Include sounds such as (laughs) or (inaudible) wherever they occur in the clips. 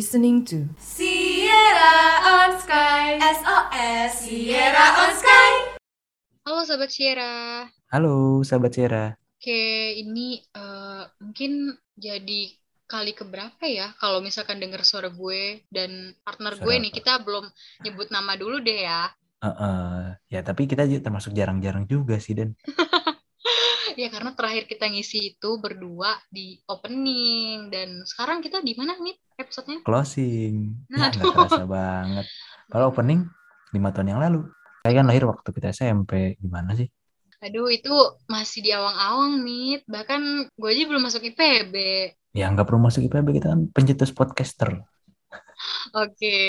listening to Sierra on Sky SOS Sierra on Sky Halo Sobat Sierra. Halo sahabat Sierra. Oke, ini eh, mungkin jadi kali keberapa ya kalau misalkan denger suara gue dan partner gue Suara nih, apa? kita belum nyebut nama dulu deh ya. Heeh. ya tapi kita juga termasuk jarang-jarang juga sih Dan. (laughs) Ya karena terakhir kita ngisi itu berdua di opening dan sekarang kita di mana nih episodenya? Closing. Nah, Ya kerasa banget. Kalau opening lima tahun yang lalu. Saya kan lahir waktu kita SMP. Gimana sih? Aduh, itu masih di awang-awang nih. Bahkan gue aja belum masuk IPB. Ya nggak perlu masuk IPB kita kan pencetus podcaster. Oke,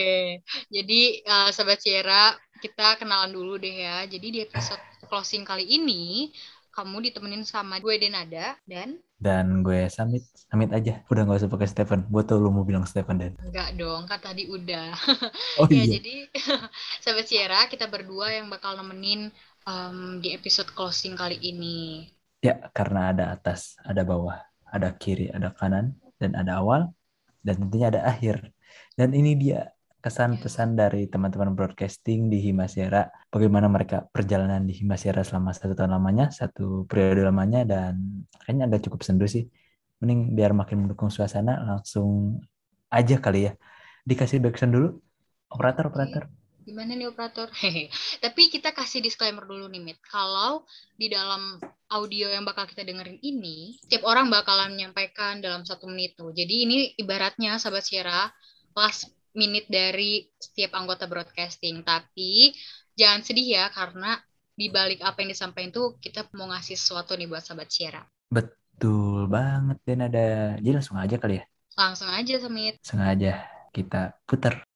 jadi eh, Sobat Sierra, kita kenalan dulu deh ya. Jadi di episode closing kali ini, kamu ditemenin sama gue Denada dan Dan gue Samit. Samit aja. Udah nggak usah pakai Stephen. Gue tau lu mau bilang Stephen Dan. enggak dong, kan tadi udah. (laughs) Oh Ya, iya. jadi (laughs) Sobat Sierra, kita berdua yang bakal nemenin em, di episode closing kali ini. Ya karena ada atas, ada bawah, ada kiri, ada kanan, dan ada awal, dan tentunya ada akhir. Dan ini dia kesan pesan dari teman-teman broadcasting di Himasyara. Bagaimana mereka perjalanan di Himasyara selama satu tahun lamanya, satu periode lamanya, dan kayaknya agak cukup sendu sih. Mending biar makin mendukung suasana, langsung aja kali ya. Dikasih backsound dulu, operator-operator. Gimana nih operator? Hehe. (laughs) Tapi kita kasih disclaimer dulu nih, Mit. Kalau di dalam audio yang bakal kita dengerin ini, setiap orang bakalan menyampaikan dalam satu menit tuh. Jadi ini ibaratnya, sahabat Sierra, last minute dari setiap anggota broadcasting. Tapi jangan sedih ya, karena di balik apa yang disampaikan tuh, kita mau ngasih sesuatu nih buat sahabat Sierra. Betul banget, dan ada. Jadi langsung aja kali ya. Langsung aja, Semit. Sengaja kita putar.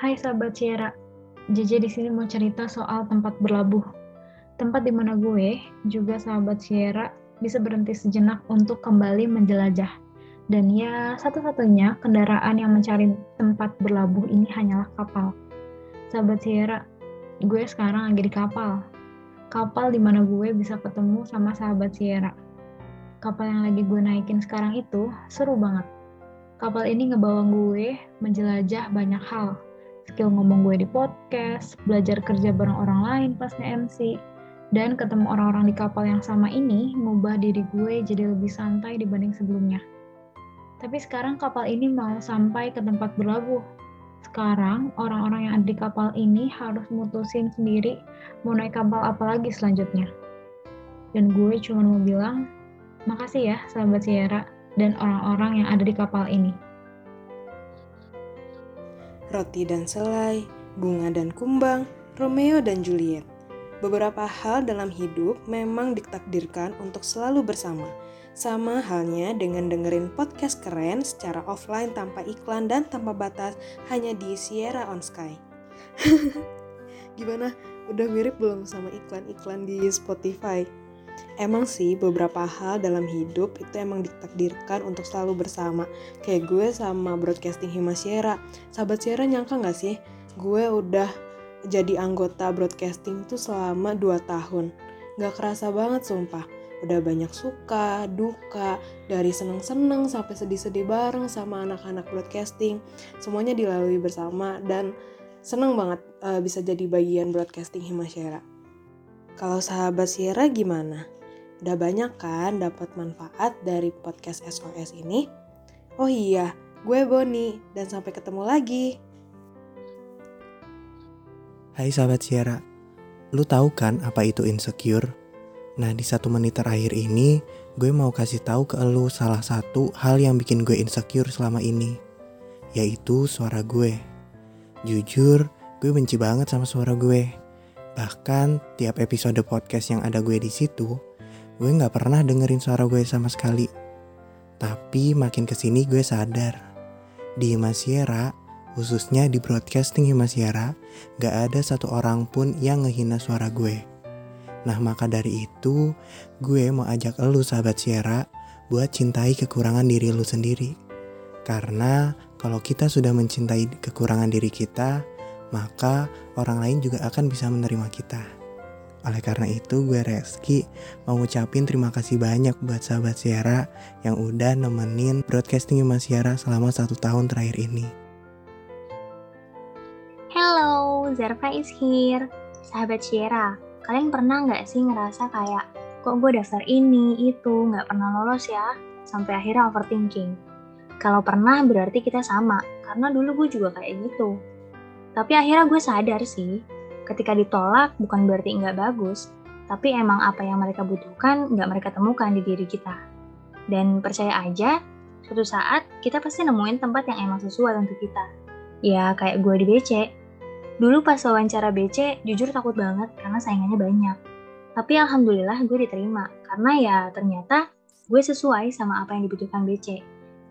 Hai sahabat Sierra, JJ di sini mau cerita soal tempat berlabuh. Tempat di mana gue, juga sahabat Sierra, bisa berhenti sejenak untuk kembali menjelajah. Dan ya, satu-satunya kendaraan yang mencari tempat berlabuh ini hanyalah kapal. Sahabat Sierra, gue sekarang lagi di kapal. Kapal di mana gue bisa ketemu sama sahabat Sierra. Kapal yang lagi gue naikin sekarang itu seru banget. Kapal ini ngebawa gue menjelajah banyak hal, skill ngomong gue di podcast, belajar kerja bareng orang lain pas nge-MC, dan ketemu orang-orang di kapal yang sama ini ngubah diri gue jadi lebih santai dibanding sebelumnya. Tapi sekarang kapal ini mau sampai ke tempat berlabuh. Sekarang orang-orang yang ada di kapal ini harus mutusin sendiri mau naik kapal apa lagi selanjutnya. Dan gue cuma mau bilang, makasih ya sahabat Sierra dan orang-orang yang ada di kapal ini. roti dan selai, bunga dan kumbang, Romeo dan Juliet. Beberapa hal dalam hidup memang ditakdirkan untuk selalu bersama. Sama halnya dengan dengerin podcast keren secara offline tanpa iklan dan tanpa batas hanya di Sierra on Sky. (laughs) Gimana? Udah mirip belum sama iklan-iklan di Spotify? Emang sih beberapa hal dalam hidup itu emang ditakdirkan untuk selalu bersama. Kayak gue sama broadcasting Hima Sierra. Sahabat Sierra nyangka gak sih gue udah jadi anggota broadcasting tuh selama 2 tahun. Gak kerasa banget sumpah. Udah banyak suka, duka, dari seneng-seneng sampai sedih-sedih bareng sama anak-anak broadcasting. Semuanya dilalui bersama dan seneng banget eh, bisa jadi bagian broadcasting Hima Sierra. Kalau sahabat Sierra gimana? Udah banyak kan dapat manfaat dari podcast SOS ini? Oh iya, gue Boni dan sampai ketemu lagi. Hai sahabat Sierra, lu tahu kan apa itu insecure? Nah di satu menit terakhir ini, gue mau kasih tahu ke lu salah satu hal yang bikin gue insecure selama ini, yaitu suara gue. Jujur, gue benci banget sama suara gue. Bahkan tiap episode podcast yang ada gue di situ, gue nggak pernah dengerin suara gue sama sekali. Tapi makin ke sini gue sadar, di Himasyara, khususnya di broadcasting Himasyara, gak ada satu orang pun yang ngehina suara gue. Nah maka dari itu, gue mau ajak elu sahabat Sierra buat cintai kekurangan diri lu sendiri. Karena kalau kita sudah mencintai kekurangan diri kita, maka orang lain juga akan bisa menerima kita. Oleh karena itu gue Reski mau ngucapin terima kasih banyak buat sahabat Sierra yang udah nemenin broadcasting Mas Sierra selama satu tahun terakhir ini. Hello, Zerva is here. Sahabat Sierra, kalian pernah nggak sih ngerasa kayak kok gue daftar ini, itu, nggak pernah lolos ya? Sampai akhirnya overthinking. Kalau pernah berarti kita sama, karena dulu gue juga kayak gitu. Tapi akhirnya gue sadar sih, ketika ditolak bukan berarti nggak bagus, tapi emang apa yang mereka butuhkan nggak mereka temukan di diri kita. Dan percaya aja, suatu saat kita pasti nemuin tempat yang emang sesuai untuk kita. Ya kayak gue di BC. Dulu pas wawancara BC, jujur takut banget karena saingannya banyak. Tapi alhamdulillah gue diterima, karena ya ternyata gue sesuai sama apa yang dibutuhkan BC.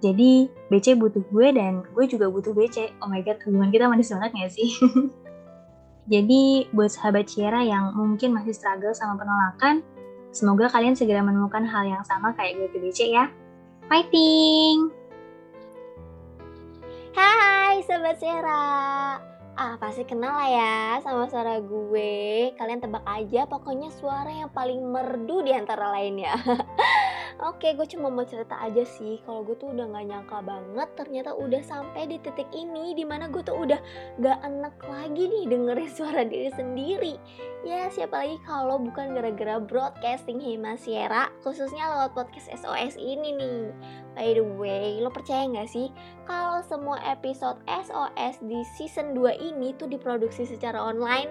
Jadi BC butuh gue dan gue juga butuh BC. Oh my god, hubungan kita manis banget gak sih? (laughs) Jadi buat sahabat Ciara yang mungkin masih struggle sama penolakan, semoga kalian segera menemukan hal yang sama kayak gue ke BC ya. Fighting! Hai Sobat Ciara! Ah pasti kenal lah ya sama suara gue. Kalian tebak aja pokoknya suara yang paling merdu di antara lainnya. (laughs) Oke, gue cuma mau cerita aja sih kalau gue tuh udah gak nyangka banget ternyata udah sampai di titik ini di mana gue tuh udah gak enak lagi nih dengerin suara diri sendiri. Ya siapa lagi kalau bukan gara-gara broadcasting Hima Sierra khususnya lewat podcast SOS ini nih. By the way, lo percaya gak sih kalau semua episode SOS di season 2 ini tuh diproduksi secara online?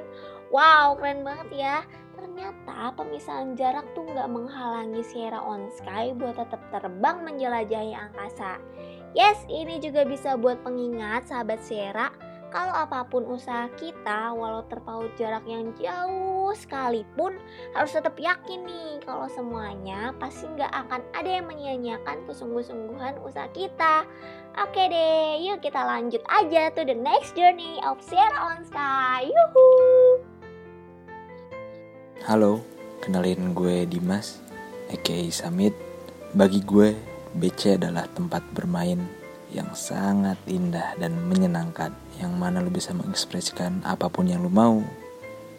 Wow, keren banget ya ternyata pemisahan jarak tuh nggak menghalangi Sierra on Sky buat tetap terbang menjelajahi angkasa. Yes, ini juga bisa buat pengingat sahabat Sierra kalau apa pun usaha kita, walau terpaut jarak yang jauh sekalipun, harus tetap yakin nih kalau semuanya pasti nggak akan ada yang menyia-nyiakan kesungguh-sungguhan usaha kita. Oke deh, yuk kita lanjut aja to the next journey of Sierra on Sky. Yuhuu! Halo, kenalin gue Dimas, aka Samit. Bagi gue, BC adalah tempat bermain yang sangat indah dan menyenangkan, yang mana lo bisa mengekspresikan apa pun yang lo mau,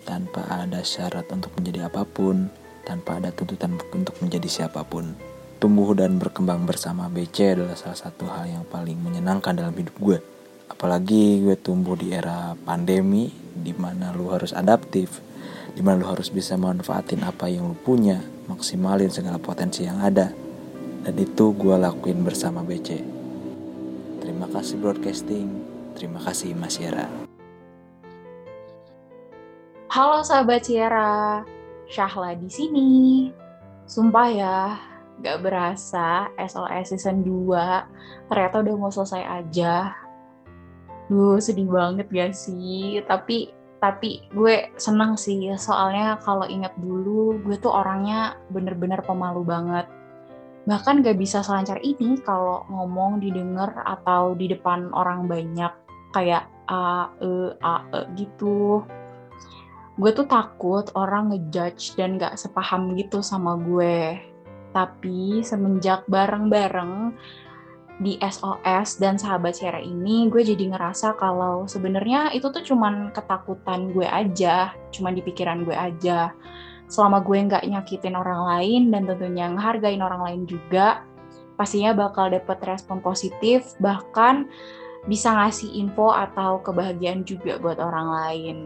tanpa ada syarat untuk menjadi apa pun, tanpa ada tuntutan untuk menjadi siapa pun. Tumbuh dan berkembang bersama BC adalah salah satu hal yang paling menyenangkan dalam hidup gue. Apalagi gue tumbuh di era pandemi, di mana lo harus adaptif, di mana lu harus bisa manfaatin apa yang lu punya maksimalin segala potensi yang ada dan itu gue lakuin bersama BC terima kasih broadcasting terima kasih Mas Yara Halo sahabat Sierra, Syahla di sini. Sumpah ya, gak berasa SOS season 2 ternyata udah mau selesai aja. Duh, sedih banget gak sih? Tapi tapi gue senang sih soalnya kalau inget dulu gue tuh orangnya bener-bener pemalu banget bahkan gak bisa selancar ini kalau ngomong didengar atau di depan orang banyak. Kayak a e a e gitu. Gue tuh takut orang ngejudge dan gak sepaham gitu sama gue. Tapi semenjak bareng-bareng di SOS dan sahabat Sierra ini gue jadi ngerasa kalau sebenarnya itu tuh cuman ketakutan gue aja, cuman di pikiran gue aja. Selama gue nggak nyakitin orang lain dan tentunya ngehargain orang lain juga, pastinya bakal dapet respon positif, bahkan bisa ngasih info atau kebahagiaan juga buat orang lain.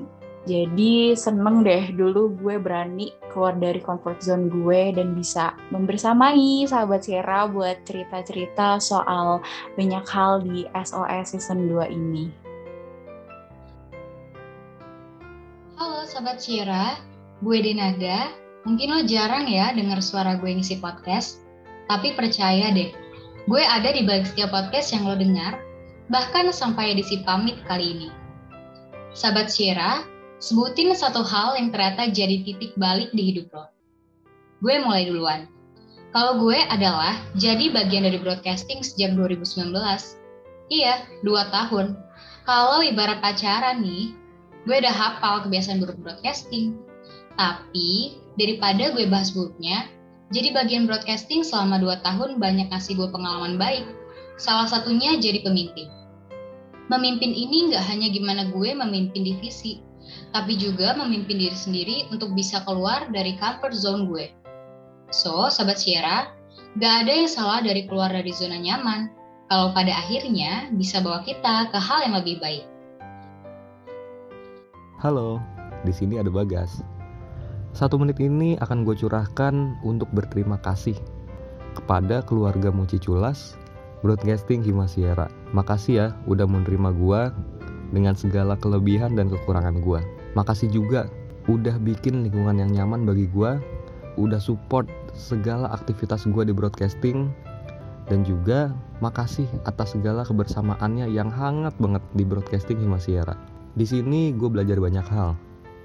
Jadi seneng deh dulu gue berani keluar dari comfort zone gue dan bisa membersamai sahabat Sierra buat cerita-cerita soal banyak hal di SOS season 2 ini. Halo Sobat Sierra, gue Denaga. Mungkin lo jarang ya denger suara gue ngisi podcast, tapi percaya deh, gue ada di balik setiap podcast yang lo dengar, bahkan sampai edisi pamit kali ini. Sahabat Sierra, Sebutin satu hal yang ternyata jadi titik balik di hidup lo. Gue mulai duluan. Kalau gue adalah jadi bagian dari broadcasting sejak 2019. Iya, dua tahun. Kalau ibarat pacaran nih, gue udah hafal kebiasaan buruk broadcasting. Tapi, daripada gue bahas buruknya, jadi bagian broadcasting selama dua tahun banyak ngasih gue pengalaman baik. Salah satunya jadi pemimpin. Memimpin ini nggak hanya gimana gue memimpin divisi, tapi juga memimpin diri sendiri untuk bisa keluar dari comfort zone gue. So, Sobat Sierra, gak ada yang salah dari keluar dari zona nyaman, kalau pada akhirnya bisa bawa kita ke hal yang lebih baik. Halo, di sini ada Bagas. Satu menit ini akan gue curahkan untuk berterima kasih kepada keluarga Muci Culas, Broadcasting Himasiera. Makasih ya udah menerima gue dengan segala kelebihan dan kekurangan gue. Makasih juga udah bikin lingkungan yang nyaman bagi gue, udah support segala aktivitas gue di broadcasting, dan juga makasih atas segala kebersamaannya yang hangat banget di broadcasting Himasiera. Di sini gue belajar banyak hal,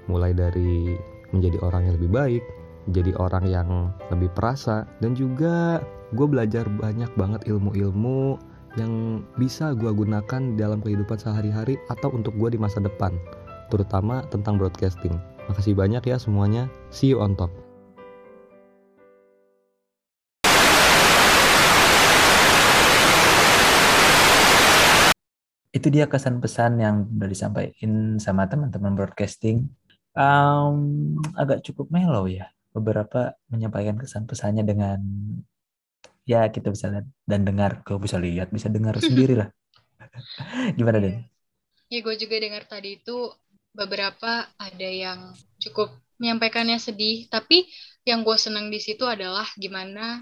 mulai dari menjadi orang yang lebih baik, jadi orang yang lebih perasa, dan juga gue belajar banyak banget ilmu-ilmu yang bisa gue gunakan dalam kehidupan sehari-hari atau untuk gue di masa depan, terutama tentang broadcasting. Makasih banyak ya semuanya. See you on top. Itu dia kesan pesan yang udah disampaikan sama teman-teman broadcasting. Um, agak cukup mellow ya. Beberapa menyampaikan kesan pesannya dengan ya kita bisa lihat dan dengar. Kau bisa lihat, bisa dengar (laughs) sendiri lah. Gimana Den? Ya gue juga dengar tadi itu beberapa ada yang cukup menyampaikannya sedih, tapi yang gue senang di situ adalah gimana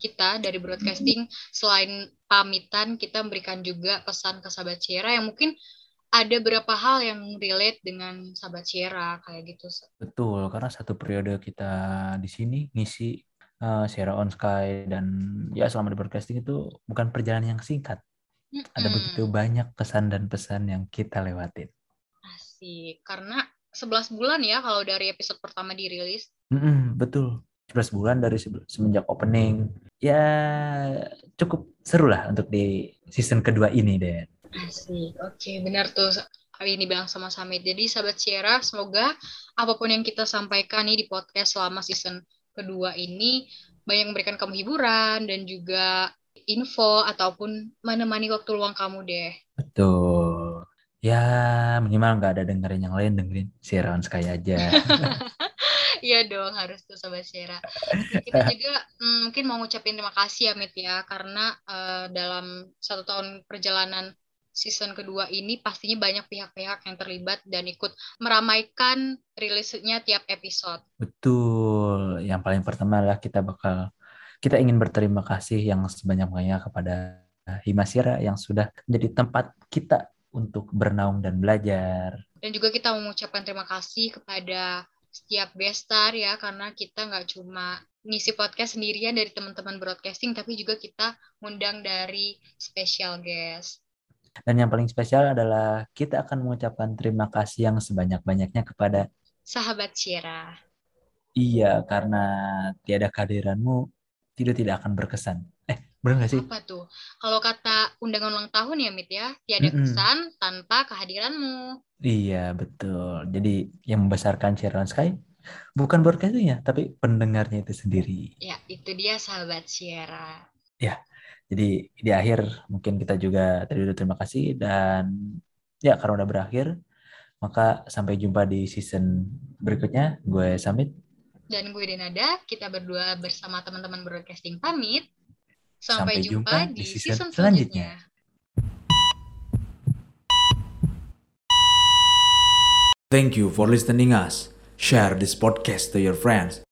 kita dari broadcasting selain pamitan kita memberikan juga pesan ke sahabat Sierra yang mungkin ada beberapa hal yang relate dengan sahabat Sierra kayak gitu. Betul, karena satu periode kita di sini ngisi uh, Sierra on Sky dan ya selama di broadcasting itu bukan perjalanan yang singkat. Mm-mm. Ada begitu banyak kesan dan pesan yang kita lewatin. Asik, karena 11 bulan ya kalau dari episode pertama dirilis. Mm-mm, betul. 11 bulan dari semenjak opening. Ya cukup seru lah untuk di season kedua ini, Den. Asik, oke benar tuh kali ini bilang sama Samit. Jadi sahabat Sierra, semoga apa pun yang kita sampaikan nih di podcast selama season kedua ini banyak memberikan kamu hiburan dan juga info ataupun menemani waktu luang kamu deh. Betul. Ya minimal nggak ada dengerin yang lain, dengerin Sierra on Sky aja. (laughs) Iya dong, harus tuh Sobat Syera. Kita (laughs) juga mm, mungkin mau ngucapin terima kasih ya Mit ya, karena eh, dalam satu tahun perjalanan season kedua ini pastinya banyak pihak-pihak yang terlibat dan ikut meramaikan rilisnya tiap episode. Betul. Yang paling pertama adalah kita bakal kita ingin berterima kasih yang sebanyak-banyaknya kepada Himasira yang sudah menjadi tempat kita untuk bernaung dan belajar. Dan juga kita mengucapkan terima kasih kepada setiap guest star ya, karena kita nggak cuma ngisi podcast sendirian dari teman-teman broadcasting, tapi juga kita ngundang dari special guest. Dan yang paling spesial adalah kita akan mengucapkan terima kasih yang sebanyak-banyaknya kepada Sahabat Syera. Iya, karena tiada kehadiranmu, tidur tidak akan berkesan. Eh, benar nggak sih? Apa tuh? Kalau kata undangan ulang tahun ya, Mit ya, tiada Mm-mm. kesan tanpa kehadiranmu. Iya, betul. Jadi yang membesarkan Sharon Sky bukan broadcastingnya, tapi pendengarnya itu sendiri. Ya, itu dia sahabat Syera. Jadi di akhir mungkin kita juga tadi udah terima kasih dan ya karena udah berakhir, maka sampai jumpa di season berikutnya. Gue Samit. Dan gue Denada, kita berdua bersama teman-teman broadcasting pamit. Sampai Sampai, jumpa, jumpa di di season season selanjutnya. selanjutnya. Thank you for listening us. Share this podcast to your friends.